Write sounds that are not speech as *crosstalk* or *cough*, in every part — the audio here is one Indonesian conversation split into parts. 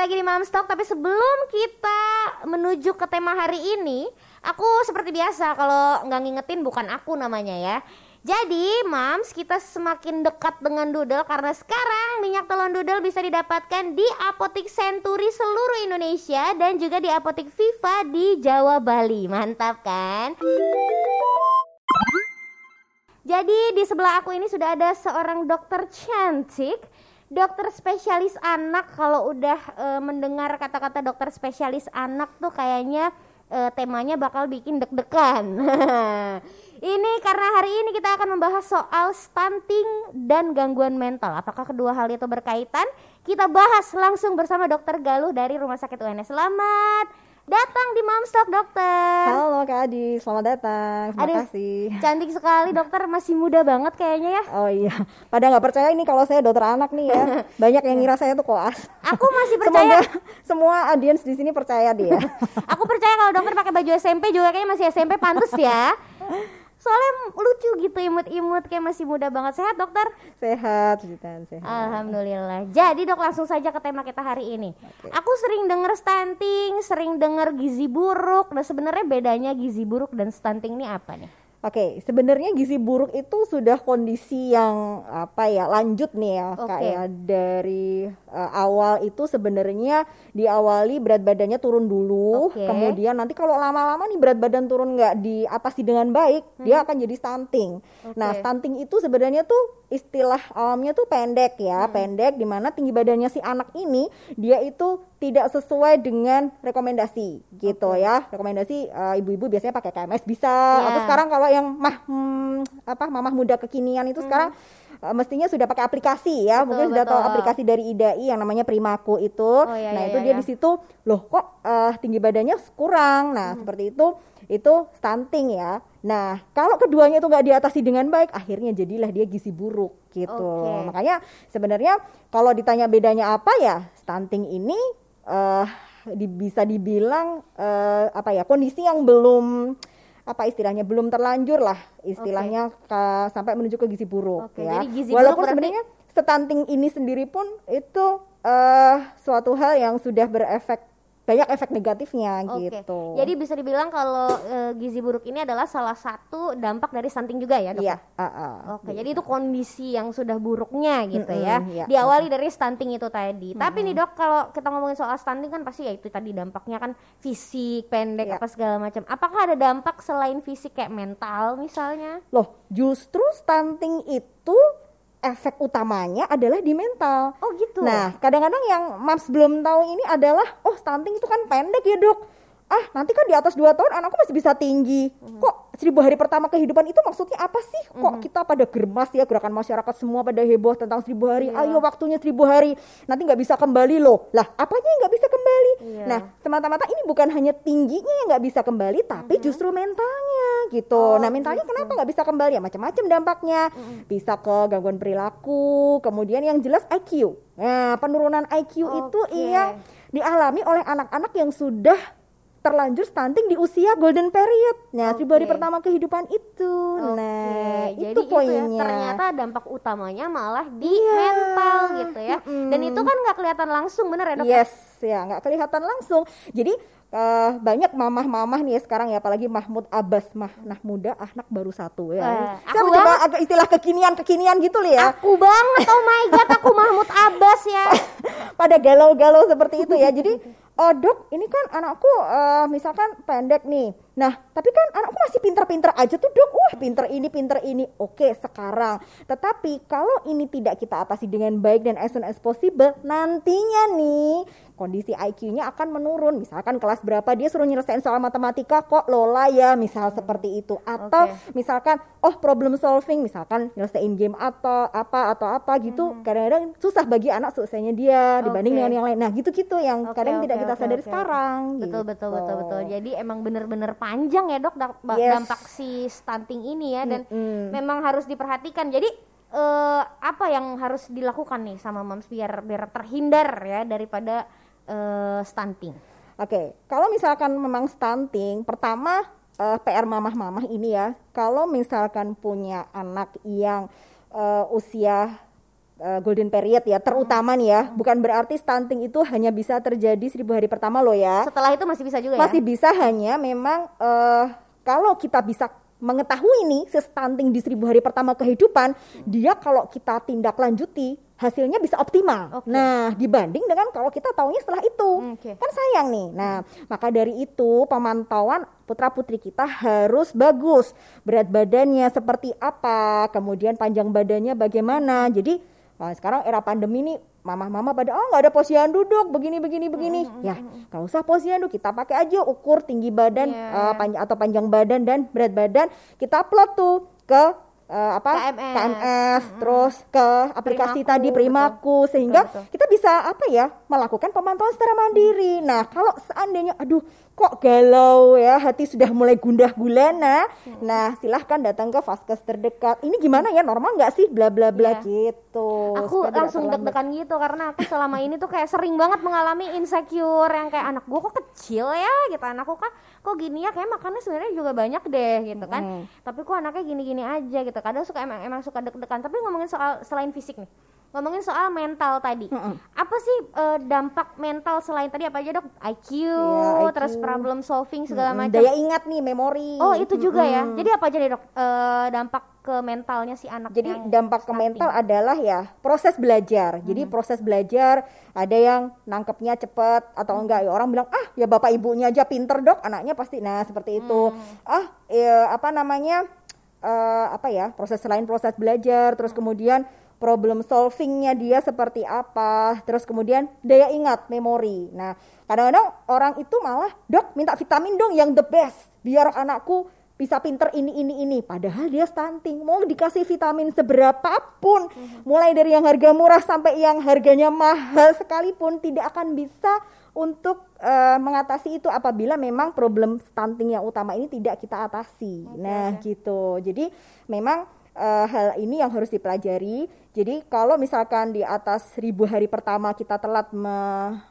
lagi di Mom Stock Tapi sebelum kita menuju ke tema hari ini Aku seperti biasa kalau nggak ngingetin bukan aku namanya ya jadi, Mams, kita semakin dekat dengan Doodle karena sekarang minyak telon Doodle bisa didapatkan di apotik Century seluruh Indonesia dan juga di apotik Viva di Jawa Bali. Mantap kan? Jadi di sebelah aku ini sudah ada seorang dokter cantik dokter spesialis anak kalau udah e, mendengar kata-kata dokter spesialis anak tuh kayaknya e, temanya bakal bikin deg-degan. *laughs* ini karena hari ini kita akan membahas soal stunting dan gangguan mental. Apakah kedua hal itu berkaitan? Kita bahas langsung bersama dokter Galuh dari Rumah Sakit UNS. Selamat datang di Mamstock dokter. Halo Kak Adi, selamat datang. Terima Aduh, kasih. Cantik sekali dokter, masih muda banget kayaknya ya. Oh iya, pada nggak percaya ini kalau saya dokter anak nih ya. *laughs* Banyak yang ngira saya tuh koas. Aku masih *laughs* percaya. Semoga semua audiens di sini percaya dia. *laughs* Aku percaya kalau dokter pakai baju SMP juga kayaknya masih SMP pantas ya soalnya lucu gitu imut-imut kayak masih muda banget. Sehat dokter? Sehat Jitan sehat. Alhamdulillah. Jadi dok langsung saja ke tema kita hari ini. Okay. aku sering denger stunting sering denger gizi buruk. Nah sebenarnya bedanya gizi buruk dan stunting ini apa nih Oke, okay, sebenarnya gizi buruk itu sudah kondisi yang apa ya lanjut nih ya okay. kayak dari uh, awal itu sebenarnya diawali berat badannya turun dulu, okay. kemudian nanti kalau lama-lama nih berat badan turun nggak diatasi dengan baik, hmm. dia akan jadi stunting. Okay. Nah, stunting itu sebenarnya tuh istilah alamnya tuh pendek ya, hmm. pendek di mana tinggi badannya si anak ini dia itu tidak sesuai dengan rekomendasi gitu okay. ya rekomendasi uh, ibu-ibu biasanya pakai KMS bisa yeah. atau sekarang kalau yang mah hmm, apa mamah muda kekinian itu hmm. sekarang uh, mestinya sudah pakai aplikasi ya betul, mungkin sudah tahu aplikasi dari IDAI yang namanya Primaku itu oh, iya, nah iya, itu iya. dia di situ loh kok uh, tinggi badannya kurang nah hmm. seperti itu itu stunting ya. Nah, kalau keduanya itu nggak diatasi dengan baik, akhirnya jadilah dia gizi buruk gitu. Okay. Makanya sebenarnya kalau ditanya bedanya apa ya, stunting ini uh, di, bisa dibilang uh, apa ya kondisi yang belum apa istilahnya belum terlanjur lah istilahnya okay. ke, sampai menuju ke gizi buruk okay, ya. gizi Walaupun berarti... sebenarnya stunting ini sendiri pun itu uh, suatu hal yang sudah berefek banyak efek negatifnya okay. gitu. Jadi bisa dibilang kalau e, gizi buruk ini adalah salah satu dampak dari stunting juga ya, Dok? Iya, uh, uh, Oke, gitu. jadi itu kondisi yang sudah buruknya gitu mm -hmm, ya. Iya, Diawali dari stunting itu tadi. Mm -hmm. Tapi nih, Dok, kalau kita ngomongin soal stunting kan pasti ya itu tadi dampaknya kan fisik, pendek yeah. apa segala macam. Apakah ada dampak selain fisik kayak mental misalnya? Loh, justru stunting itu efek utamanya adalah di mental. Oh gitu. Nah, kadang-kadang yang Mams belum tahu ini adalah, oh stunting itu kan pendek ya dok ah nanti kan di atas dua tahun anakku masih bisa tinggi mm-hmm. kok seribu hari pertama kehidupan itu maksudnya apa sih kok mm-hmm. kita pada germas ya gerakan masyarakat semua pada heboh tentang seribu hari yeah. ayo waktunya seribu hari nanti nggak bisa kembali loh lah apanya yang nggak bisa kembali yeah. nah semata-mata ini bukan hanya tingginya yang nggak bisa kembali tapi mm-hmm. justru mentalnya gitu oh, nah mentalnya gitu. kenapa nggak bisa kembali ya macam-macam dampaknya mm-hmm. bisa ke gangguan perilaku kemudian yang jelas IQ nah penurunan IQ okay. itu yang dialami oleh anak-anak yang sudah terlanjur stunting di usia golden period. Nah, okay. hari pertama kehidupan itu. Okay. Nah, Jadi itu poinnya. Itu ya, ternyata dampak utamanya malah di yeah. mental gitu ya. Mm. Dan itu kan nggak kelihatan langsung, bener ya dok? Yes, ya nggak kelihatan langsung. Jadi uh, banyak mamah-mamah nih ya sekarang ya apalagi Mahmud Abbas mah nah muda anak baru satu ya. Uh, aku coba agak istilah kekinian-kekinian gitu loh ya. Aku banget oh my god aku Mahmud Abbas ya. *laughs* Pada galau-galau seperti itu ya. Jadi *laughs* oh dok ini kan anakku uh, misalkan pendek nih nah tapi kan anakku masih pinter-pinter aja tuh dok wah pinter ini pinter ini oke sekarang tetapi kalau ini tidak kita atasi dengan baik dan as soon as possible nantinya nih kondisi IQ-nya akan menurun. Misalkan kelas berapa dia suruh nyelesain soal matematika kok lola ya, misal hmm. seperti itu. Atau okay. misalkan oh problem solving misalkan nyelesain game atau apa atau apa gitu. Hmm. Kadang-kadang susah bagi anak seusianya dia dibanding okay. dengan yang lain. Nah, gitu-gitu yang okay, kadang okay, tidak kita sadari okay. sekarang. Betul gitu. betul betul betul. Jadi emang bener-bener panjang ya, Dok, yes. dampak si stunting ini ya dan hmm. memang harus diperhatikan. Jadi uh, apa yang harus dilakukan nih sama moms biar biar terhindar ya daripada uh, stunting? Oke, okay. kalau misalkan memang stunting, pertama uh, PR mamah-mamah ini ya, kalau misalkan punya anak yang uh, usia uh, golden period ya, terutama nih ya. Bukan berarti stunting itu hanya bisa terjadi seribu hari pertama loh ya. Setelah itu masih bisa juga ya? Masih bisa hanya memang uh, kalau kita bisa mengetahui nih stunting di seribu hari pertama kehidupan, dia kalau kita tindak lanjuti hasilnya bisa optimal. Okay. Nah, dibanding dengan kalau kita tahunya setelah itu. Okay. Kan sayang nih. Nah, maka dari itu pemantauan putra-putri kita harus bagus. Berat badannya seperti apa, kemudian panjang badannya bagaimana. Jadi, nah sekarang era pandemi ini mama-mama pada oh nggak ada posyandu duduk begini begini begini mm -hmm. ya nggak usah posyandu kita pakai aja ukur tinggi badan yeah. uh, panjang atau panjang badan dan berat badan kita plot tuh ke uh, apa KMS, KMS hmm. terus ke aplikasi Primaku, tadi Primaku betul. sehingga betul, betul. kita bisa apa ya melakukan pemantauan secara mandiri. Nah, kalau seandainya aduh kok galau ya hati sudah mulai gundah gulana. Hmm. nah silahkan datang ke vaskes terdekat. Ini gimana ya normal nggak sih? Bla bla bla yeah. gitu. Aku langsung deg-degan gitu karena aku selama ini tuh kayak sering banget mengalami insecure yang kayak anak gua kok kecil ya? Gitu. Anakku kan kok gini ya? Kayak makannya sebenarnya juga banyak deh gitu kan. Hmm. tapi kok anaknya gini-gini aja gitu. Kadang suka emang emang suka deg-degan. Tapi ngomongin soal selain fisik nih ngomongin soal mental tadi mm -mm. apa sih uh, dampak mental selain tadi apa aja dok IQ, yeah, IQ. terus problem solving segala mm -hmm. macam daya ingat nih memori oh itu juga mm -hmm. ya jadi apa aja nih dok uh, dampak ke mentalnya si anak jadi dampak ke mental adalah ya proses belajar mm -hmm. jadi proses belajar ada yang nangkepnya cepet atau mm. enggak ya orang bilang ah ya bapak ibunya aja pinter dok anaknya pasti nah seperti itu mm. ah ya, apa namanya uh, apa ya proses selain proses belajar terus kemudian problem solvingnya dia seperti apa, terus kemudian daya ingat, memori. Nah, kadang-kadang orang itu malah, dok minta vitamin dong yang the best, biar anakku bisa pinter ini ini ini padahal dia stunting mau dikasih vitamin seberapapun mm-hmm. mulai dari yang harga murah sampai yang harganya mahal sekalipun tidak akan bisa untuk uh, mengatasi itu apabila memang problem stunting yang utama ini tidak kita atasi okay. nah gitu jadi memang uh, hal ini yang harus dipelajari. Jadi kalau misalkan di atas ribu hari pertama kita telat me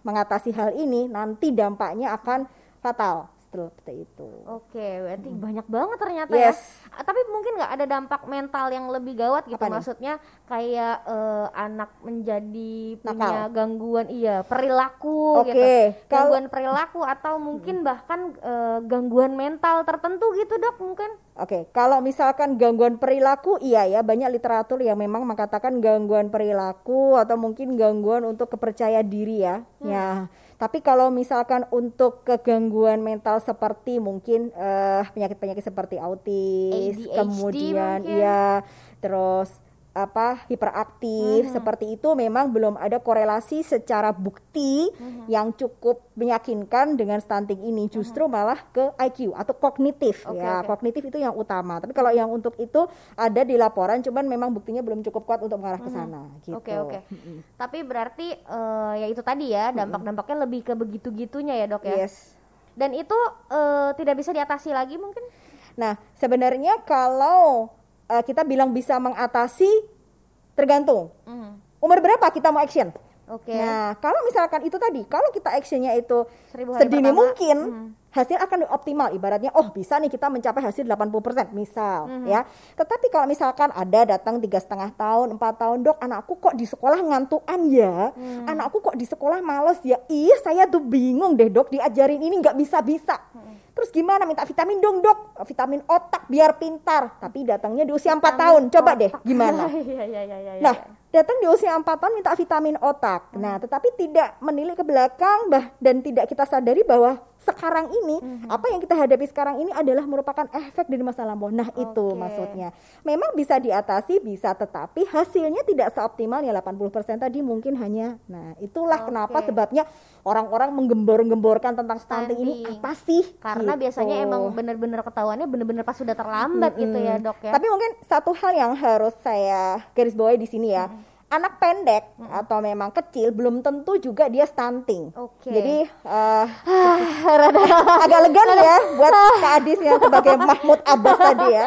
mengatasi hal ini, nanti dampaknya akan fatal seperti itu. Oke, berarti hmm. banyak banget ternyata ya. yes. ya. Tapi mungkin nggak ada dampak mental yang lebih gawat gitu. Apa Maksudnya kayak uh, anak menjadi Nakal. punya gangguan iya perilaku okay. gitu. Gangguan Kalo, perilaku atau mungkin hmm. bahkan uh, gangguan mental tertentu gitu dok mungkin. Oke, okay. kalau misalkan gangguan perilaku, iya ya banyak literatur yang memang mengatakan gangguan perilaku atau mungkin gangguan untuk kepercayaan diri ya. Hmm. Ya, tapi kalau misalkan untuk kegangguan mental seperti mungkin penyakit penyakit-penyakit seperti autis, ADHD kemudian mungkin. ya, terus apa hiperaktif -hmm. seperti itu memang belum ada korelasi secara bukti -hmm. yang cukup meyakinkan dengan stunting ini justru -hmm. malah ke IQ atau kognitif okay, ya okay. kognitif itu yang utama tapi kalau yang untuk itu ada di laporan cuman memang buktinya belum cukup kuat untuk mengarah ke sana gitu. Oke okay, oke. Okay. -hmm. Tapi berarti uh, ya itu tadi ya dampak-dampaknya lebih ke begitu-gitunya ya dok ya. Yes. Dan itu uh, tidak bisa diatasi lagi mungkin? Nah sebenarnya kalau uh, kita bilang bisa mengatasi tergantung mm. umur berapa kita mau action. Oke. Okay. Nah, kalau misalkan itu tadi, kalau kita actionnya itu sedini pertama. mungkin, mm. Hasil akan optimal. Ibaratnya, oh bisa nih kita mencapai hasil 80% misal, mm. ya. Tetapi kalau misalkan ada datang tiga setengah tahun, empat tahun, dok, anakku kok di sekolah ngantuan ya, mm. anakku kok di sekolah males ya. Iya, saya tuh bingung deh dok, diajarin ini nggak bisa bisa. Mm Terus gimana minta vitamin dong dok, vitamin otak biar pintar. Tapi datangnya di usia 4 tahun, coba deh gimana. *laughs* Iya, iya, iya, nah datang di usia 4 tahun minta vitamin otak. Nah tetapi tidak menilik ke belakang bah, dan tidak kita sadari bahwa sekarang ini mm-hmm. apa yang kita hadapi sekarang ini adalah merupakan efek dari masa lampau. Nah, okay. itu maksudnya. Memang bisa diatasi, bisa tetapi hasilnya tidak seoptimal ya 80% tadi mungkin hanya. Nah, itulah okay. kenapa sebabnya orang-orang menggembor-gemborkan tentang stunting ini apa sih? Karena gitu. biasanya emang benar-benar ketahuannya benar-benar pas sudah terlambat mm-hmm. gitu ya, Dok ya. Tapi mungkin satu hal yang harus saya garis bawahi di sini ya. Mm-hmm anak pendek hmm. atau memang kecil belum tentu juga dia stunting. Okay. Jadi *sighs* uh, agak lega nih ya buat Kak Adis yang sebagai Mahmud Abbas tadi ya.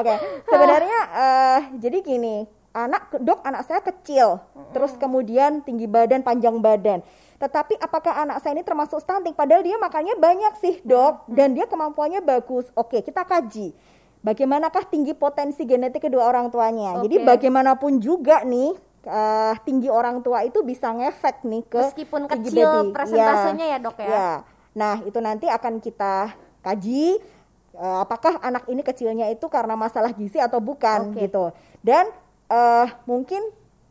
Oke, okay. sebenarnya uh, jadi gini, anak dok anak saya kecil, hmm. terus kemudian tinggi badan, panjang badan. Tetapi apakah anak saya ini termasuk stunting? Padahal dia makannya banyak sih dok, hmm. dan dia kemampuannya bagus. Oke, kita kaji. Bagaimanakah tinggi potensi genetik kedua orang tuanya? Okay. Jadi bagaimanapun juga nih uh, tinggi orang tua itu bisa ngefek nih ke meskipun kecil baby. persentasenya ya, ya dok ya. ya. Nah itu nanti akan kita kaji uh, apakah anak ini kecilnya itu karena masalah gizi atau bukan okay. gitu. Dan uh, mungkin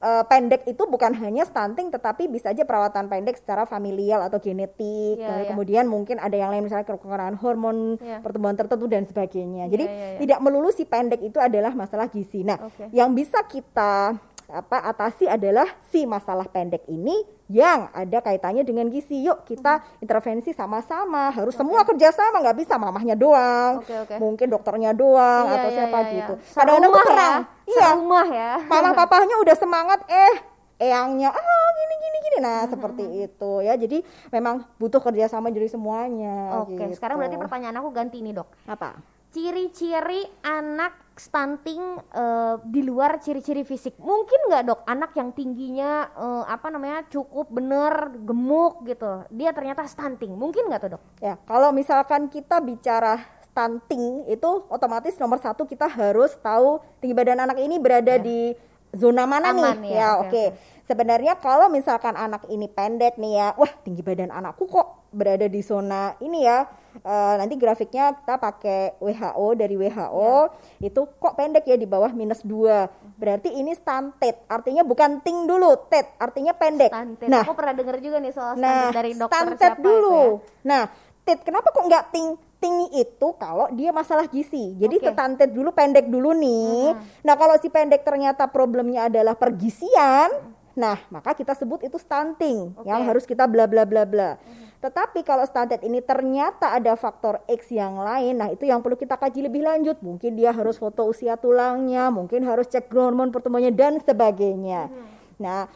uh, pendek itu bukan hanya stunting tetapi bisa aja perawatan pendek secara familial atau genetik yeah, yeah. kemudian mungkin ada yang lain misalnya kekurangan hormon yeah. pertumbuhan tertentu dan sebagainya jadi yeah, yeah, yeah. tidak melulu si pendek itu adalah masalah gizi nah okay. yang bisa kita apa atasi adalah si masalah pendek ini yang ada kaitannya dengan gizi. Yuk kita hmm. intervensi sama-sama. Harus okay. semua kerjasama, nggak bisa mamahnya doang, okay, okay. mungkin dokternya doang iya, atau iya, siapa iya, gitu. Iya. Kadang-kadang tuh perang. Ya. Iya. Rumah ya. Mama *laughs* papahnya udah semangat, eh eyangnya ah gini gini gini nah hmm. seperti itu ya jadi memang butuh kerjasama dari semuanya oke okay. gitu. sekarang berarti pertanyaan aku ganti nih dok apa ciri-ciri anak stunting uh, di luar ciri-ciri fisik. Mungkin nggak dok? Anak yang tingginya uh, apa namanya cukup bener gemuk gitu. Dia ternyata stunting. Mungkin nggak tuh dok? Ya kalau misalkan kita bicara stunting itu otomatis nomor satu kita harus tahu tinggi badan anak ini berada ya. di zona mana Aman, nih. ya, ya oke okay, okay. sebenarnya kalau misalkan anak ini pendek nih ya wah tinggi badan anakku kok berada di zona ini ya uh, nanti grafiknya kita pakai WHO dari WHO ya. itu kok pendek ya di bawah minus dua berarti ini stunted artinya bukan ting dulu ted artinya pendek stunted. nah aku pernah dengar juga nih soal nah, dari dokter stunted dulu ya. nah ted kenapa kok nggak ting tinggi itu kalau dia masalah gizi. Jadi okay. tetantet dulu pendek dulu nih. -huh. Nah, kalau si pendek ternyata problemnya adalah pergisian, Nah, maka kita sebut itu stunting okay. yang harus kita bla bla bla bla. Uh-huh. Tetapi kalau stunted ini ternyata ada faktor X yang lain, nah itu yang perlu kita kaji lebih lanjut. Mungkin dia harus foto usia tulangnya, mungkin harus cek hormon pertumbuhannya dan sebagainya. Uh-huh. Nah,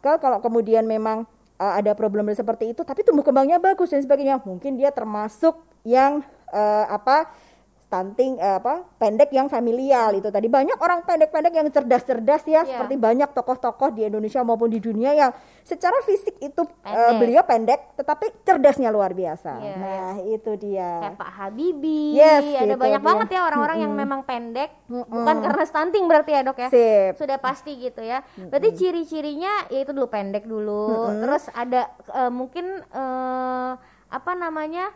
kalau kemudian memang uh, ada problem seperti itu, tapi tumbuh kembangnya bagus dan sebagainya, mungkin dia termasuk yang uh, apa stunting eh, apa pendek yang familial itu tadi banyak orang pendek-pendek yang cerdas-cerdas ya yeah. seperti banyak tokoh-tokoh di Indonesia maupun di dunia yang secara fisik itu uh, beliau pendek tetapi cerdasnya luar biasa. Yeah. Nah, itu dia. Kayak Pak Habibie. Yes, ada banyak dia. banget ya orang-orang mm -hmm. yang memang pendek mm -hmm. bukan karena stunting berarti ya, Dok ya. Sip. Sudah pasti gitu ya. Berarti mm -hmm. ciri-cirinya yaitu dulu pendek dulu. Mm -hmm. Terus ada uh, mungkin uh, apa namanya?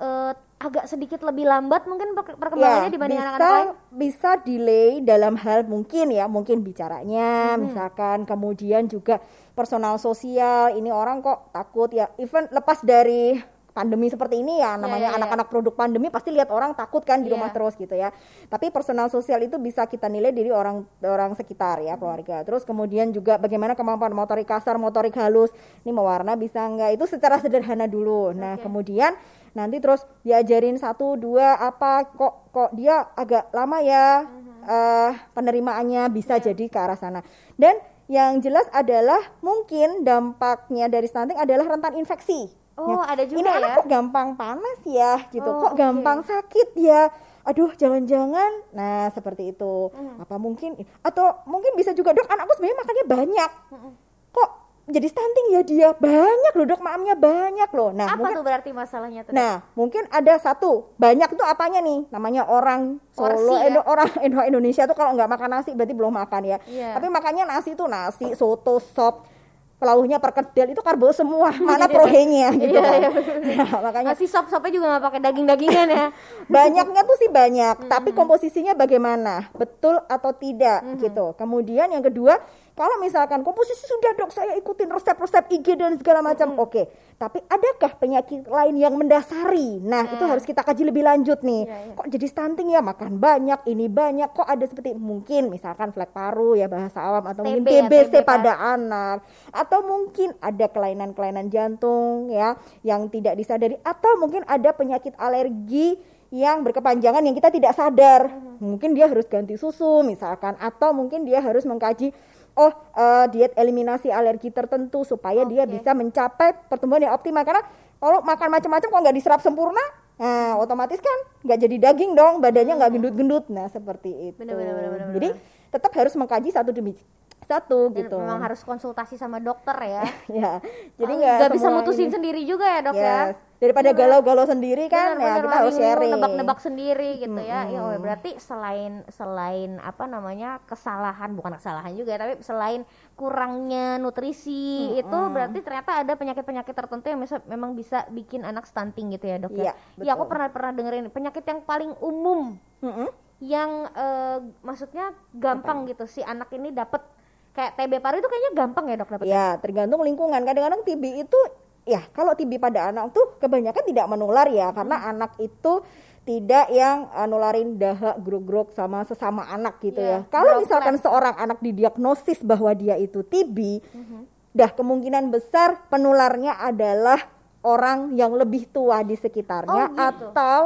uh, agak sedikit lebih lambat mungkin perkembangannya ya, dibanding anak-anak lain? Bisa delay dalam hal mungkin ya, mungkin bicaranya, hmm. misalkan kemudian juga personal sosial. Ini orang kok takut ya, even lepas dari pandemi seperti ini ya namanya iya, iya, anak-anak yeah, yeah, produk pandemi pasti lihat orang takut kan di yeah. rumah terus gitu ya. Tapi personal sosial itu bisa kita nilai dari orang orang sekitar ya keluarga. Terus kemudian juga bagaimana kemampuan motorik kasar, motorik halus. Ini mewarna bisa enggak? Itu secara sederhana dulu. Nah, okay. kemudian nanti terus diajarin satu dua apa kok kok dia agak lama ya uh, penerimaannya bisa yeah. jadi ke arah sana. Dan yang jelas adalah mungkin dampaknya dari stunting adalah rentan infeksi Oh, ya. ada juga ini ya. anak kok gampang panas ya, gitu. Oh, kok okay. gampang sakit ya. Aduh, jangan-jangan. Nah, seperti itu. Hmm. Apa mungkin atau mungkin bisa juga, Dok, anakku sebenarnya makannya banyak. Hmm. Kok jadi stunting ya dia banyak loh dok maamnya banyak loh nah apa mungkin, tuh berarti masalahnya tuh nah mungkin ada satu banyak tuh apanya nih namanya orang Solo ya? orang Indonesia tuh kalau nggak makan nasi berarti belum makan ya yeah. tapi makannya nasi tuh nasi soto sop pelauhnya perkedel itu karbo semua *laughs* mana prohenya gitu iya, iya, nah, makanya si sop sopnya juga nggak pakai daging dagingan ya? *laughs* Banyaknya tuh sih banyak -hmm. tapi komposisinya bagaimana? Betul atau tidak -hmm. gitu. Kemudian yang kedua kalau misalkan komposisi sudah dok saya ikutin resep-resep IG dan segala macam, hmm. oke. Okay. Tapi adakah penyakit lain yang mendasari? Nah hmm. itu harus kita kaji lebih lanjut nih. Ya, ya. Kok jadi stunting ya makan banyak, ini banyak. Kok ada seperti mungkin misalkan flek paru ya bahasa awam atau TB, mungkin TBC ya, TB, pada kan? anak, atau mungkin ada kelainan-kelainan jantung ya yang tidak disadari, atau mungkin ada penyakit alergi yang berkepanjangan yang kita tidak sadar. Hmm. Mungkin dia harus ganti susu misalkan, atau mungkin dia harus mengkaji oh uh, diet eliminasi alergi tertentu supaya okay. dia bisa mencapai pertumbuhan yang optimal karena kalau makan macam-macam kok nggak diserap sempurna nah otomatis kan nggak jadi daging dong badannya nggak hmm. gendut-gendut nah seperti itu bener, bener, bener, bener, jadi tetap harus mengkaji satu demi satu Dan gitu. memang harus konsultasi sama dokter ya. *laughs* ya. Jadi Oh, nggak bisa mutusin ini. sendiri juga ya dok ya. Yes. Daripada galau-galau sendiri kan Benar, ya benar, kita harus sharing. nebak-nebak sendiri gitu ya. Ya oh, berarti selain selain apa namanya kesalahan bukan kesalahan juga ya, tapi selain kurangnya nutrisi itu berarti ternyata ada penyakit-penyakit tertentu yang bisa, memang bisa bikin anak stunting gitu ya dok ya. Iya, Ya aku pernah pernah dengerin penyakit yang paling umum Mm-mm. yang eh, maksudnya gampang gitu si anak ini dapat kayak TB paru itu kayaknya gampang ya dok dapat. Ya, tergantung lingkungan. Kadang-kadang TB itu ya kalau TB pada anak tuh kebanyakan tidak menular ya karena Hmm. anak itu tidak yang uh, nularin dahak grog-grog sama sesama anak gitu Iya, ya. Kalau misalkan seorang anak didiagnosis bahwa dia itu TB, Mm-hmm. dah kemungkinan besar penularnya adalah orang yang lebih tua di sekitarnya Oh, gitu. atau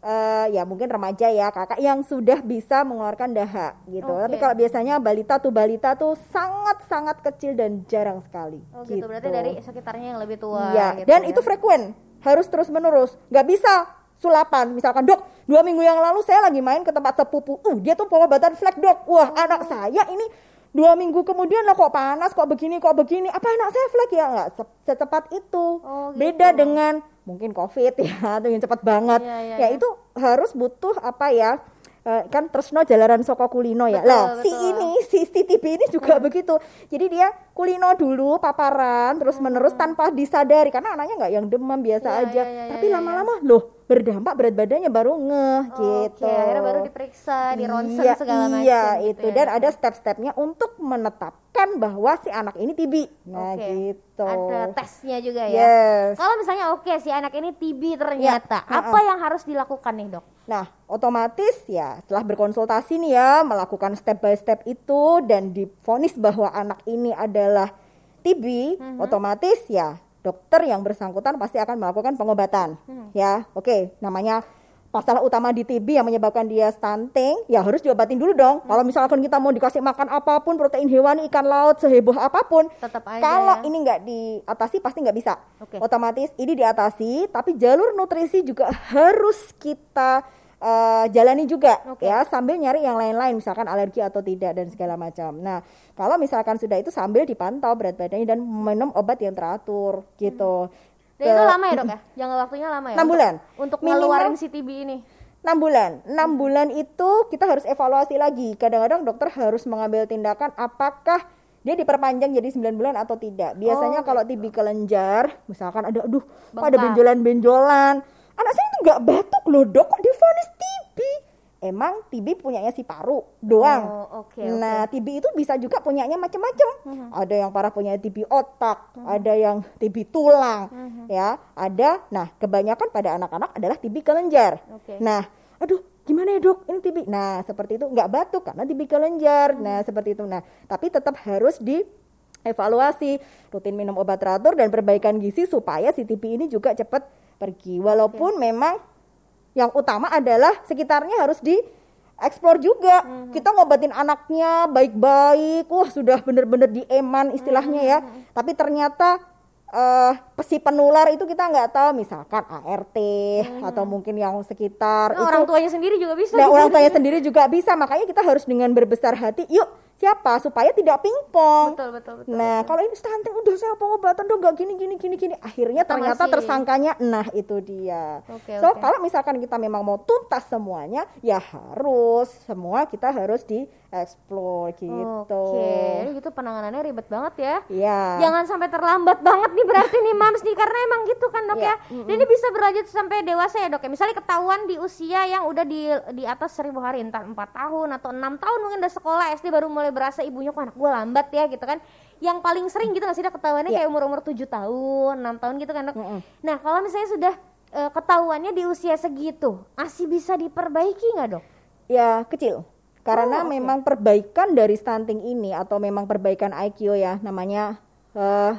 eh, ya mungkin remaja ya kakak yang sudah bisa mengeluarkan dahak gitu. Tapi Oke. kalau biasanya balita tuh balita tuh sangat sangat kecil dan jarang sekali. Oh gitu. berarti dari sekitarnya yang lebih tua. Iya, gitu dan ya. itu frekuen, harus terus menerus. Nggak bisa sulapan. Misalkan dok, dua minggu yang lalu saya lagi main ke tempat sepupu, uh dia tuh pengobatan flek dok. Oh. Wah anak saya ini dua minggu kemudian lah kok panas, kok begini, kok begini. Apa anak saya flek ya? Nggak se- secepat itu. Oh, Beda gitu. dengan mungkin covid ya, *laughs* yang cepat banget. Iya, iya, ya iya. itu harus butuh apa ya? eh, kan Tresno jalaran soko kulino ya Betul, lah si ini si TB ini juga begitu jadi dia kulino dulu paparan terus menerus tanpa disadari karena anaknya nggak yang demam biasa Iya, aja iya, iya, tapi lama-lama loh berdampak berat badannya baru ngeh gitu Oke, akhirnya baru diperiksa, di ronsen iya, segala macam. iya gitu itu ya, dan ada step-stepnya untuk menetapkan bahwa si anak ini TB nah Oke. gitu Ada tesnya juga ya. yes Kalau misalnya oke si anak ini TB ternyata, Ya, apa yang harus dilakukan nih dok? Nah, otomatis ya setelah berkonsultasi nih ya, melakukan step by step itu dan difonis bahwa anak ini adalah TB, Mhm. otomatis ya dokter yang bersangkutan pasti akan melakukan pengobatan. Hmm. Ya, oke, namanya masalah utama di TB yang menyebabkan dia stunting, ya harus diobatin dulu dong. Hmm. Kalau misalkan kita mau dikasih makan apa pun, protein hewani, ikan laut, seheboh apa pun, Tetap aja kalau ya. ini nggak diatasi pasti nggak bisa. Oke. Otomatis ini diatasi, tapi jalur nutrisi juga harus kita eh, jalani juga Oke. ya sambil nyari yang lain-lain misalkan alergi atau tidak dan segala macam. Nah kalau misalkan sudah itu sambil dipantau berat badannya dan minum obat yang teratur gitu. Dan itu Ke- lama ya dok ya? Jangka waktunya lama ya? Enam untuk- bulan. Untuk Minimal- ngeluarin si TB ini. 6 bulan. 6 bulan itu kita harus evaluasi lagi. Kadang-kadang dokter harus mengambil tindakan apakah dia diperpanjang jadi 9 bulan atau tidak. Biasanya Oh, kalau TB kelenjar, misalkan ada aduh, kok ada benjolan-benjolan. Anak saya itu nggak batuk loh, Dok, kok divonis TB? Emang TB punyanya si paru doang. Oh, oke, Nah, TB itu bisa juga punyanya macam-macam. Ada yang parah punya TB otak, ada yang TB tulang, ya, ada. Nah, kebanyakan pada anak-anak adalah TB kelenjar. Oke. Nah, aduh, gimana ya dok? Ini TB. Nah, seperti itu nggak batuk karena TB kelenjar. Nah, seperti itu. Nah, tapi tetap harus di evaluasi, rutin minum obat teratur dan perbaikan gizi supaya si TB ini juga cepat pergi. Walaupun memang yang utama adalah sekitarnya harus di eksplor juga. Kita ngobatin anaknya baik-baik, wah sudah bener-bener dieman istilahnya ya. Tapi ternyata eh si penular itu kita nggak tahu misalkan ART atau mungkin yang sekitar Nah, itu orang tuanya sendiri juga bisa. Nah, gitu. orang tuanya sendiri juga bisa. Makanya kita harus dengan berbesar hati, yuk siapa supaya tidak pingpong. Betul, betul, betul. Nah, kalau ini stunting udah saya pengobatan dong nggak gini gini gini gini. Akhirnya ternyata masih- tersangkanya nah itu dia. Oke, so, oke. kalau misalkan kita memang mau tuntas semuanya, ya harus semua kita harus dieksplor gitu. Oke, gitu penanganannya ribet banget ya. Iya. Jangan sampai terlambat banget nih berarti nih mams nih karena emang gitu kan dok Iya, ya. Dan ini bisa berlanjut sampai dewasa ya dok ya. Misalnya ketahuan di usia yang udah di di atas seribu hari entah 4 tahun atau enam tahun mungkin udah sekolah SD baru mulai berasa ibunya kok anak gue lambat ya gitu kan. Yang paling sering gitu nggak sih dok ketahuannya Iya. kayak umur umur 7 tahun, 6 tahun gitu kan dok. Mm-mm. Nah kalau misalnya sudah eh, ketahuannya di usia segitu masih bisa diperbaiki nggak dok? Ya kecil. Karena Oh, oke. memang perbaikan dari stunting ini atau memang perbaikan IQ ya namanya eh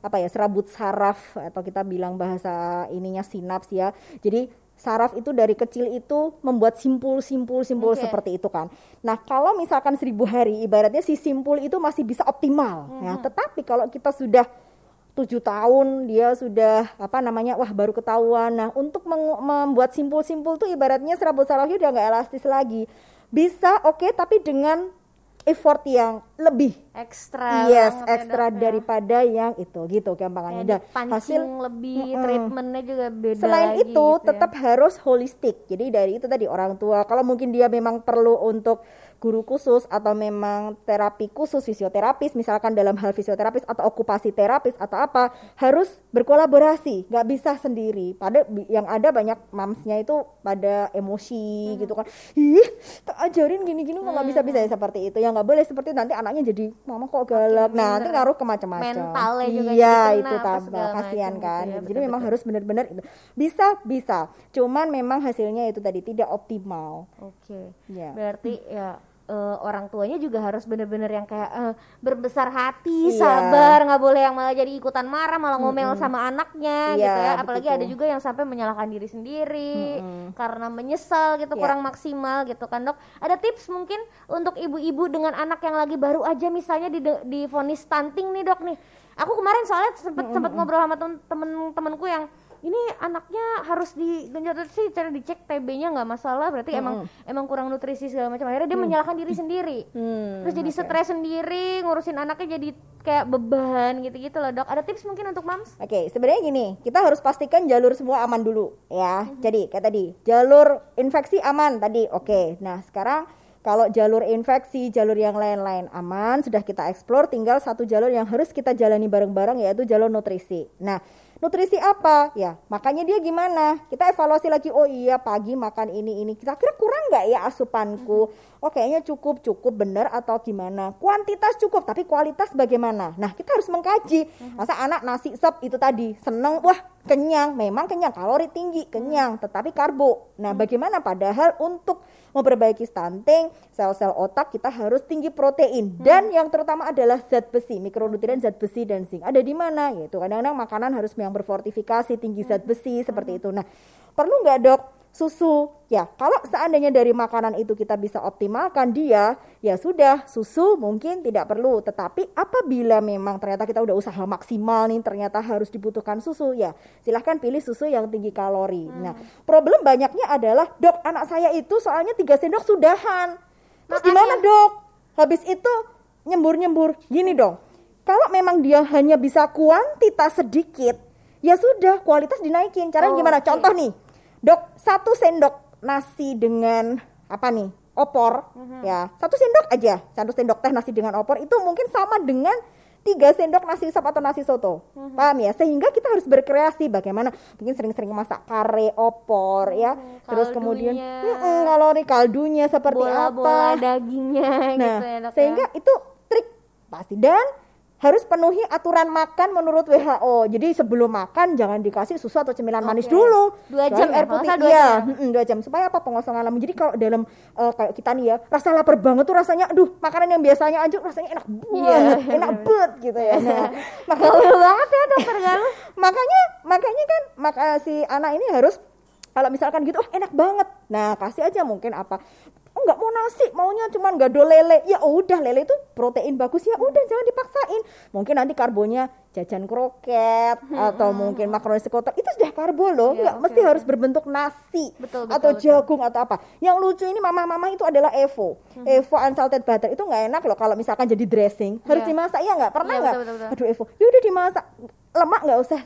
apa ya serabut saraf atau kita bilang bahasa ininya sinaps ya. Jadi saraf itu dari kecil itu membuat simpul-simpul simpul Oke. seperti itu kan. Nah kalau misalkan seribu hari ibaratnya si simpul itu masih bisa optimal ya. Mhm. Tetapi kalau kita sudah tujuh tahun dia sudah apa namanya wah baru ketahuan nah untuk membuat simpul-simpul tuh ibaratnya serabut sarafnya udah nggak elastis lagi bisa oke tapi dengan effort yang lebih. Ekstra yes ekstra ya, daripada yang itu gitu gampangannya dan hasil lebih mm, treatmentnya juga beda selain lagi, itu gitu ya. tetap harus holistik. Jadi dari itu tadi orang tua. Kalau mungkin dia memang perlu untuk guru khusus atau memang terapi khusus fisioterapis misalkan dalam hal fisioterapis atau okupasi terapis atau apa harus berkolaborasi. Nggak bisa sendiri. Pada yang ada banyak mamsnya itu pada emosi hmm. gitu kan. Ih tak ajarin gini-gini nggak hmm. bisa bisa ya seperti itu. Yang nggak boleh seperti nanti anaknya jadi mama kok galak. Nah nanti ngaruh ke macam-macam. Mentalnya juga iya itu tambah kasihan kan gitu ya, jadi betul, memang harus benar-benar itu. Bisa bisa. Cuman memang hasilnya itu tadi tidak optimal. Oke. Okay. ya. Berarti ya uh, orang tuanya juga harus bener-bener yang kayak uh, berbesar hati, iya. sabar, nggak boleh yang malah jadi ikutan marah, malah ngomel mm -hmm. sama anaknya iya, gitu ya. Apalagi betul. ada juga yang sampai menyalahkan diri sendiri mm -hmm. karena menyesal gitu, yeah. kurang maksimal gitu kan dok. Ada tips mungkin untuk ibu-ibu dengan anak yang lagi baru aja misalnya di di vonis stunting nih dok nih. Aku kemarin soalnya sempet mm -hmm. sempet ngobrol sama temen-temenku yang ini anaknya harus digenjot sih cara dicek TB-nya nggak masalah berarti hmm. emang emang kurang nutrisi segala macam akhirnya dia hmm. menyalahkan diri sendiri hmm, *laughs* terus jadi okay. stres sendiri ngurusin anaknya jadi kayak beban gitu-gitu loh dok ada tips mungkin untuk mams oke okay, sebenarnya gini kita harus pastikan jalur semua aman dulu ya hmm. jadi kayak tadi jalur infeksi aman tadi oke okay. nah sekarang kalau jalur infeksi, jalur yang lain-lain aman, sudah kita eksplor, tinggal satu jalur yang harus kita jalani bareng-bareng yaitu jalur nutrisi. Nah, nutrisi apa? Ya makanya dia gimana? Kita evaluasi lagi oh iya pagi makan ini ini. Kita kira kurang nggak ya asupanku oh kayaknya cukup cukup benar atau gimana? Kuantitas cukup tapi kualitas bagaimana? Nah kita harus mengkaji. Masa anak nasi sep itu tadi seneng wah kenyang. Memang kenyang kalori tinggi kenyang tetapi karbo. Nah bagaimana? Padahal untuk memperbaiki stunting, sel-sel otak kita harus tinggi protein. Dan yang terutama adalah zat besi, mikronutrien zat besi dan zinc. Ada di mana? Yaitu kadang-kadang makanan harus yang berfortifikasi, tinggi zat besi seperti itu. Nah, perlu nggak dok susu. Ya, kalau seandainya dari makanan itu kita bisa optimalkan dia, ya sudah, susu mungkin tidak perlu. Tetapi apabila memang ternyata kita udah usaha maksimal nih, ternyata harus dibutuhkan susu, ya silahkan pilih susu yang tinggi kalori. Hmm. Nah, problem banyaknya adalah, dok anak saya itu soalnya tiga sendok sudahan. Terus gimana dok? Habis itu nyembur-nyembur. Gini dong, kalau memang dia hanya bisa kuantitas sedikit, ya sudah kualitas dinaikin. Cara oh, gimana? Okay. Contoh nih, dok satu sendok nasi dengan apa nih opor mm-hmm. ya satu sendok aja satu sendok teh nasi dengan opor itu mungkin sama dengan tiga sendok nasi sop atau nasi soto mm-hmm. paham ya sehingga kita harus berkreasi bagaimana mungkin sering-sering masak kare opor mm-hmm. ya terus kemudian mm, kalori kaldunya seperti bola, apa bola dagingnya nah gitu ya, dok, ya. sehingga ya. itu trik pasti dan harus penuhi aturan makan menurut WHO. Jadi sebelum makan jangan dikasih susu atau cemilan okay. manis dulu. Dua jam air putih dua iya, jam. dua jam supaya apa pengosongan lambung. Jadi kalau dalam uh, kayak kita nih ya, rasa lapar banget tuh rasanya aduh, makanan yang biasanya aja rasanya enak banget, yeah. enak banget gitu ya. Nah, *laughs* makanya banget ya dokter Galuh. *laughs* makanya makanya kan maka si anak ini harus kalau misalkan gitu, oh enak banget. Nah, kasih aja mungkin apa nggak mau nasi maunya cuma nggak do lele. Ya udah lele itu protein bagus. Ya udah jangan dipaksain. Mungkin nanti karbonya jajan kroket hmm, atau mungkin makaroni sekotak. Itu sudah karbo loh. Ya, nggak okay, mesti harus berbentuk nasi betul, betul, atau betul. jagung atau apa. Yang lucu ini mama-mama itu adalah evo. Hmm. evo unsalted butter. Itu nggak enak loh kalau misalkan jadi dressing. Harus yeah. dimasak ya nggak? Pernah iya, nggak? yeah, aduh evo. Ya udah dimasak. Lemak nggak usah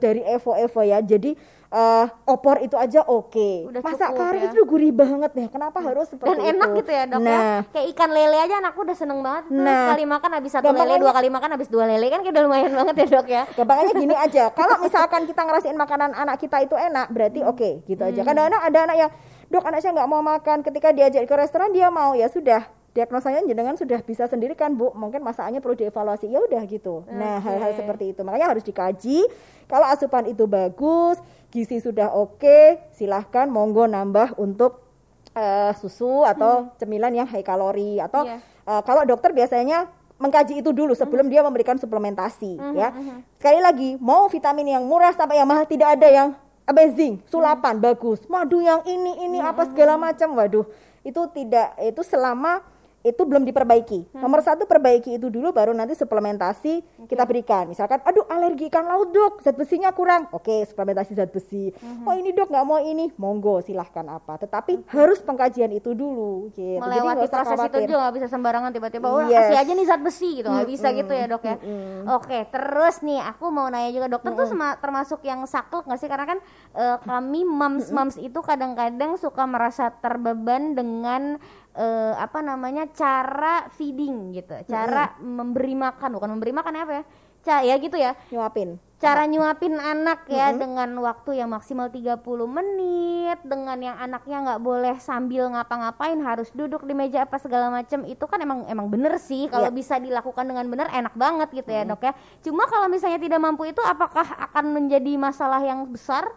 dari evo evo ya jadi uh, opor itu aja oke. Okay. Masak kari ya. itu gurih banget ya. Kenapa hmm. harus seperti Dan itu? enak gitu ya dok ya? nah. ya. Kayak ikan lele aja anakku udah seneng banget. Tuh. Nah. Sekali makan habis satu lele, dua kali makan habis dua lele kan kayak udah lumayan banget ya dok ya. Gampangnya *laughs* gini aja. Kalau misalkan kita ngerasain makanan anak kita itu enak, berarti hmm. oke okay, gitu aja. Hmm. Kadang-kadang ada anak yang dok anak saya nggak mau makan. Ketika diajak ke restoran dia mau ya sudah diagnosanya jenengan sudah bisa sendiri kan bu mungkin masakannya perlu dievaluasi ya udah gitu okay. nah hal-hal seperti itu makanya harus dikaji kalau asupan itu bagus gizi sudah oke okay, silahkan monggo nambah untuk uh, susu atau hmm. cemilan yang high kalori atau yeah. Iya. uh, kalau dokter biasanya mengkaji itu dulu sebelum hmm. dia memberikan suplementasi hmm. ya hmm. sekali lagi mau vitamin yang murah sampai yang mahal tidak ada yang amazing sulapan hmm. bagus madu yang ini ini hmm. apa segala macam waduh itu tidak itu selama itu belum diperbaiki. Hmm. Nomor satu perbaiki itu dulu, baru nanti suplementasi okay. kita berikan. Misalkan, aduh alergi ikan laut dok, zat besinya kurang. Oke, suplementasi zat besi. Hmm. Oh ini dok nggak mau ini, monggo silahkan apa. Tetapi hmm. harus pengkajian itu dulu. Gitu. Melewati Jadi, proses khawatir. itu juga nggak bisa sembarangan tiba-tiba, oh yes. kasih aja nih zat besi gitu, nggak hmm. bisa gitu ya dok ya. Hmm. Oke, terus nih aku mau nanya juga dokter hmm. tuh termasuk yang saklek nggak sih? Karena kan uh, kami moms-moms itu kadang-kadang suka merasa terbeban dengan uh, apa namanya cara feeding gitu. Cara mm-hmm. memberi makan bukan memberi makan apa ya? Ca ya gitu ya. Nyuapin. Cara nyuapin anak ya mm-hmm. dengan waktu yang maksimal 30 menit dengan yang anaknya nggak boleh sambil ngapa-ngapain harus duduk di meja apa segala macam itu kan emang emang bener sih. Kalau yeah. bisa dilakukan dengan benar enak banget gitu ya mm-hmm. dok ya. Cuma kalau misalnya tidak mampu itu apakah akan menjadi masalah yang besar?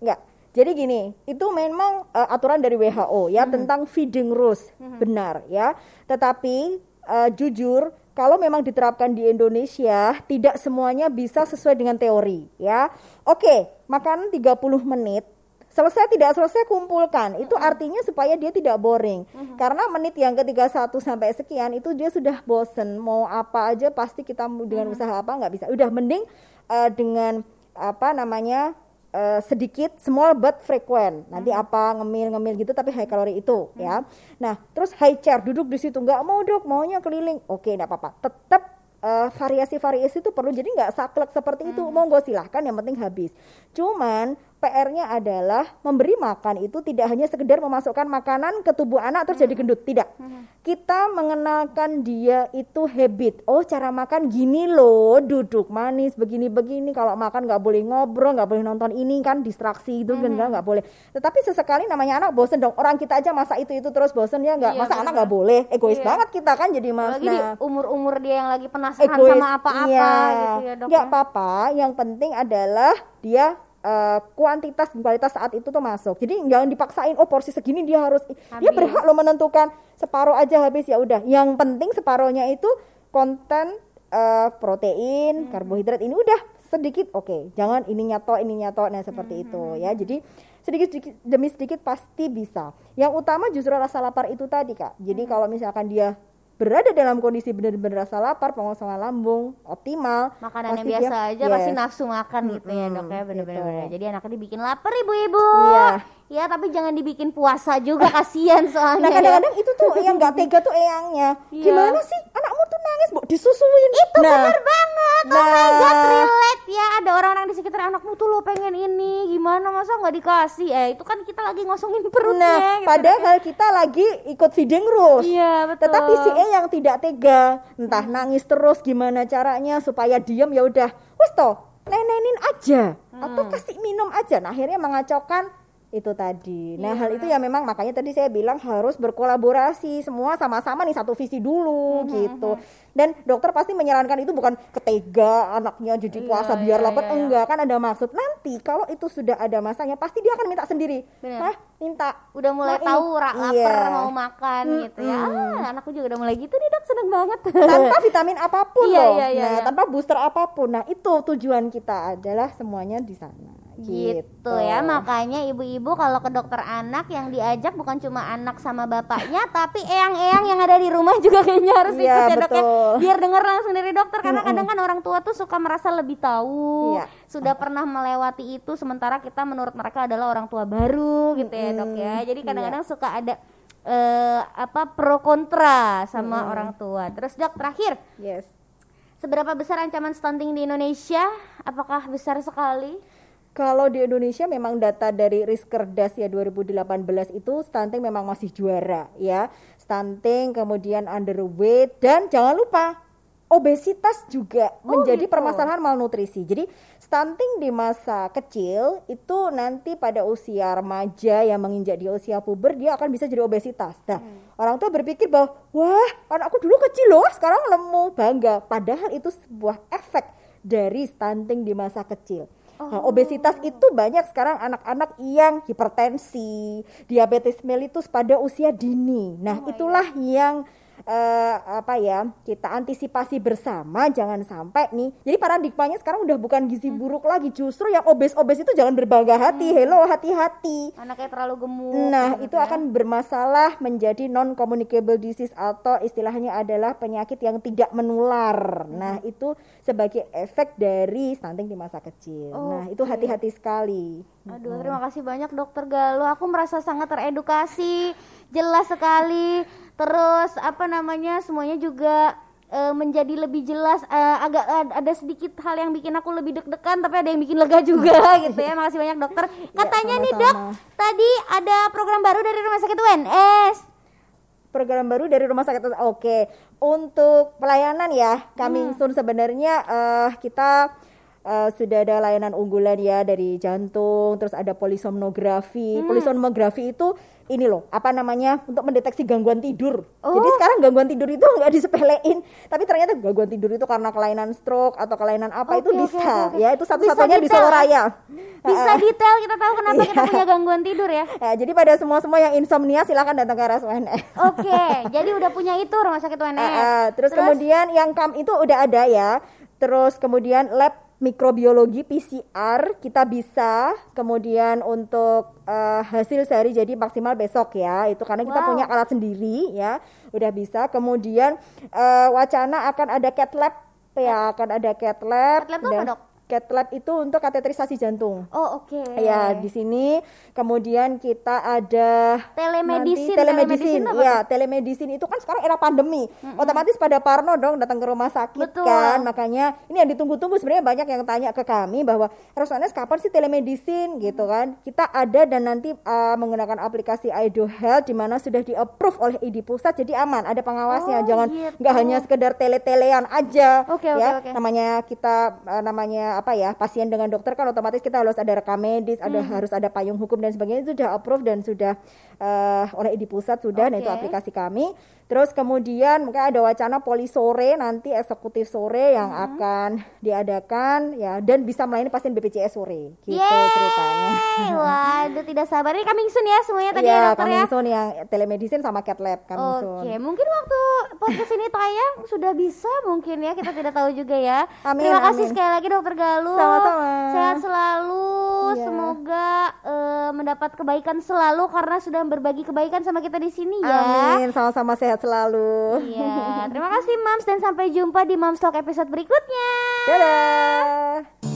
Nggak jadi gini, itu memang uh, aturan dari WHO ya hmm. tentang feeding rules, hmm. benar ya. Tetapi uh, jujur kalau memang diterapkan di Indonesia tidak semuanya bisa sesuai dengan teori ya. Oke, makanan 30 menit selesai tidak selesai kumpulkan itu artinya supaya dia tidak boring uh-huh. karena menit yang ketiga satu sampai sekian itu dia sudah bosen mau apa aja pasti kita dengan uh-huh. usaha apa nggak bisa udah mending uh, dengan apa namanya uh, sedikit small but frequent. Nanti hmm. apa ngemil-ngemil gitu tapi high kalori itu hmm. ya. Nah, terus high chair duduk di situ nggak mau dok, maunya keliling. Oke, enggak apa-apa. Tetap uh, variasi-variasi itu perlu jadi nggak saklek seperti itu. Hmm. Monggo silahkan yang penting habis. Cuman PR-nya adalah memberi makan itu tidak hanya sekedar memasukkan makanan ke tubuh anak terus hmm. jadi gendut, tidak. Hmm. Kita mengenalkan dia itu habit. Oh, cara makan gini loh, duduk manis begini-begini. Kalau makan nggak boleh ngobrol, nggak boleh nonton ini kan distraksi itu kan hmm. nggak boleh. Tetapi sesekali namanya anak bosen dong. Orang kita aja masa itu itu terus bosen ya nggak. Iya, masa bener. anak nggak boleh. Egois iya. banget kita kan jadi mas. Lagi nah, umur-umur dia yang lagi penasaran egois, sama apa-apa iya. gitu ya dok. Nggak ya. apa-apa. Yang penting adalah dia uh, kuantitas dan kualitas saat itu tuh masuk. Jadi jangan dipaksain oh porsi segini dia harus habis. dia berhak lo menentukan separuh aja habis ya udah. Yang penting separuhnya itu konten uh, protein, hmm. karbohidrat ini udah sedikit oke. Okay. Jangan ini nyato ini nyato nah seperti hmm. itu hmm, ya. Hmm. Jadi sedikit, sedikit demi sedikit pasti bisa. Yang utama justru rasa lapar itu tadi Kak. Jadi hmm. kalau misalkan dia berada dalam kondisi benar-benar rasa lapar, pengosongan lambung optimal. Makanan yang biasa dia, aja yes. pasti nafsu makan hmm, gitu ya dok ya benar-benar. Gitu. Jadi anaknya dibikin lapar ibu-ibu. Iya. Ya tapi jangan dibikin puasa juga kasihan soalnya. Nah kadang-kadang itu tuh yang nggak tega tuh eyangnya. Iya. Gimana sih tuh nangis bu disusuin. Itu nah, bener banget. Nah, oh my god relate ya ada orang-orang di sekitar anakmu tuh lo pengen ini gimana masa nggak dikasih? Eh itu kan kita lagi ngosongin *laughs* perutnya. Nah gitu. padahal kita lagi ikut feeding rules. Iya betul. Tetapi si E yang tidak tega entah hmm. nangis terus gimana caranya supaya diem ya udah wes toh nenenin aja hmm. atau kasih minum aja. Nah akhirnya mengacaukan itu tadi. Nah, yeah. hal itu ya memang makanya tadi saya bilang harus berkolaborasi semua sama-sama nih satu visi dulu mm-hmm. gitu. Dan dokter pasti menyarankan itu bukan ketega anaknya jadi iya, puasa yeah, biar yeah, lapar yeah, enggak kan ada maksud. Nanti kalau itu sudah ada masanya pasti dia akan minta sendiri. Bener. minta. Udah mulai nah, tahu rak lapar yeah. mau makan hmm, gitu ya. Ah, anakku juga udah mulai gitu nih, Dok. Seneng banget. Tanpa vitamin apa pun yeah, loh. Yeah, yeah, nah, yeah. tanpa booster apa pun. Nah, itu tujuan kita adalah semuanya di sana gitu. gitu. ya makanya ibu-ibu kalau ke dokter anak yang diajak bukan cuma anak sama bapaknya tapi eyang-eyang yang ada di rumah juga kayaknya harus ya, ikut ya dok ya. biar dengar langsung dari dokter karena kadang kan orang tua tuh suka merasa lebih tahu ya. sudah pernah melewati itu sementara kita menurut mereka adalah orang tua baru gitu ya dok ya. Jadi kadang-kadang ya. suka ada uh, apa pro kontra sama hmm. orang tua. Terus dok terakhir. Yes. Seberapa besar ancaman stunting di Indonesia? Apakah besar sekali kalau di Indonesia memang data dari Riskerdas ya 2018 itu stunting memang masih juara ya. Stunting kemudian underweight dan jangan lupa obesitas juga oh, menjadi gitu. permasalahan malnutrisi. Jadi stunting di masa kecil itu nanti pada usia remaja yang menginjak di usia puber dia akan bisa jadi obesitas. Nah, hmm. orang tua berpikir bahwa wah, anakku dulu kecil loh, sekarang lemu, bangga. Padahal itu sebuah efek dari stunting di masa kecil. Nah, obesitas itu banyak sekarang anak-anak yang hipertensi, diabetes mellitus pada usia dini. Nah, oh itulah God. yang uh, apa ya kita antisipasi bersama jangan sampai nih. Jadi paradigmanya sekarang udah bukan gizi hmm. buruk lagi justru yang obes-obes itu jangan berbangga hati. Hmm. hello hati-hati. Anaknya terlalu gemuk nah gitu itu ya. akan bermasalah menjadi non communicable disease atau istilahnya adalah penyakit yang tidak menular. Hmm. nah itu sebagai efek dari stunting di masa kecil. Oh, nah itu hati-hati sekali. Aduh terima kasih banyak dokter Galuh. Aku merasa sangat teredukasi jelas sekali terus apa namanya semuanya juga uh, menjadi lebih jelas uh, agak uh, ada sedikit hal yang bikin aku lebih deg-degan tapi ada yang bikin lega juga *laughs* *laughs* gitu ya. Makasih banyak dokter. Ya, katanya ya, nih dok tadi ada program baru dari rumah sakit UNS program baru dari rumah sakit oke untuk pelayanan ya kami hmm. soon sebenarnya uh, kita uh, sudah ada layanan unggulan ya dari jantung terus ada polisomnografi hmm. polisomnografi itu ini loh apa namanya untuk mendeteksi gangguan tidur. Oh. Jadi sekarang gangguan tidur itu *laughs* nggak disepelein, tapi ternyata gangguan tidur itu karena kelainan stroke atau kelainan apa okay, itu bisa okay, okay. ya itu satu-satunya di Solo Raya. Bisa detail kita tahu kenapa kita iya. punya gangguan tidur ya. ya jadi pada semua semua yang insomnia silakan datang ke RSUNS. Oke, okay, *laughs* jadi udah punya itu rumah sakit UNS. Uh, uh, terus, terus kemudian yang kam itu udah ada ya. Terus kemudian lab mikrobiologi PCR kita bisa kemudian untuk uh, hasil sehari jadi maksimal besok ya itu karena kita wow. punya alat sendiri ya udah bisa kemudian uh, wacana akan ada cat lab ya akan ada cat lab, cat lab dan, apa dok? Cat lab itu untuk kateterisasi jantung. Oh, oke. Okay. Ya, di sini kemudian kita ada telemedicine. telemedicine. Iya, telemedicine itu kan sekarang era pandemi. Mm -hmm. Otomatis pada Parno dong datang ke rumah sakit Betul. kan. Makanya ini yang ditunggu-tunggu sebenarnya banyak yang tanya ke kami bahwa Rosanes kapan sih telemedicine gitu kan. Kita ada dan nanti uh, menggunakan aplikasi Aido Health di mana sudah di-approve oleh ID Pusat jadi aman, ada pengawasnya. Oh, Jangan gitu. nggak gitu. hanya sekedar tele-telean aja okay, ya. Okay, okay. Namanya kita uh, namanya apa ya pasien dengan dokter kan otomatis kita harus ada rekam medis, ada hmm. harus ada payung hukum dan sebagainya itu sudah approve dan sudah uh, oleh di pusat sudah, okay. nah itu aplikasi kami. Terus kemudian mungkin ada wacana poli sore nanti eksekutif sore yang hmm. akan diadakan ya dan bisa melayani pasien BPJS sore gitu Yeay! ceritanya. *laughs* Waduh tidak sabar ini coming soon ya semuanya tadi ya, ya dokter coming ya. soon yang telemedicine sama cat lab coming Oke, soon. Oke, mungkin waktu podcast ini tayang sudah bisa mungkin ya kita tidak tahu juga ya. Amin, Terima kasih amin. sekali lagi dokter Galuh. Sama-sama. Sehat selalu. Yeah. Semoga uh, mendapat kebaikan selalu karena sudah berbagi kebaikan sama kita di sini ya. Amin, sama-sama sehat sehat selalu. Iya, terima kasih Mams dan sampai jumpa di Mams Talk episode berikutnya. Dadah.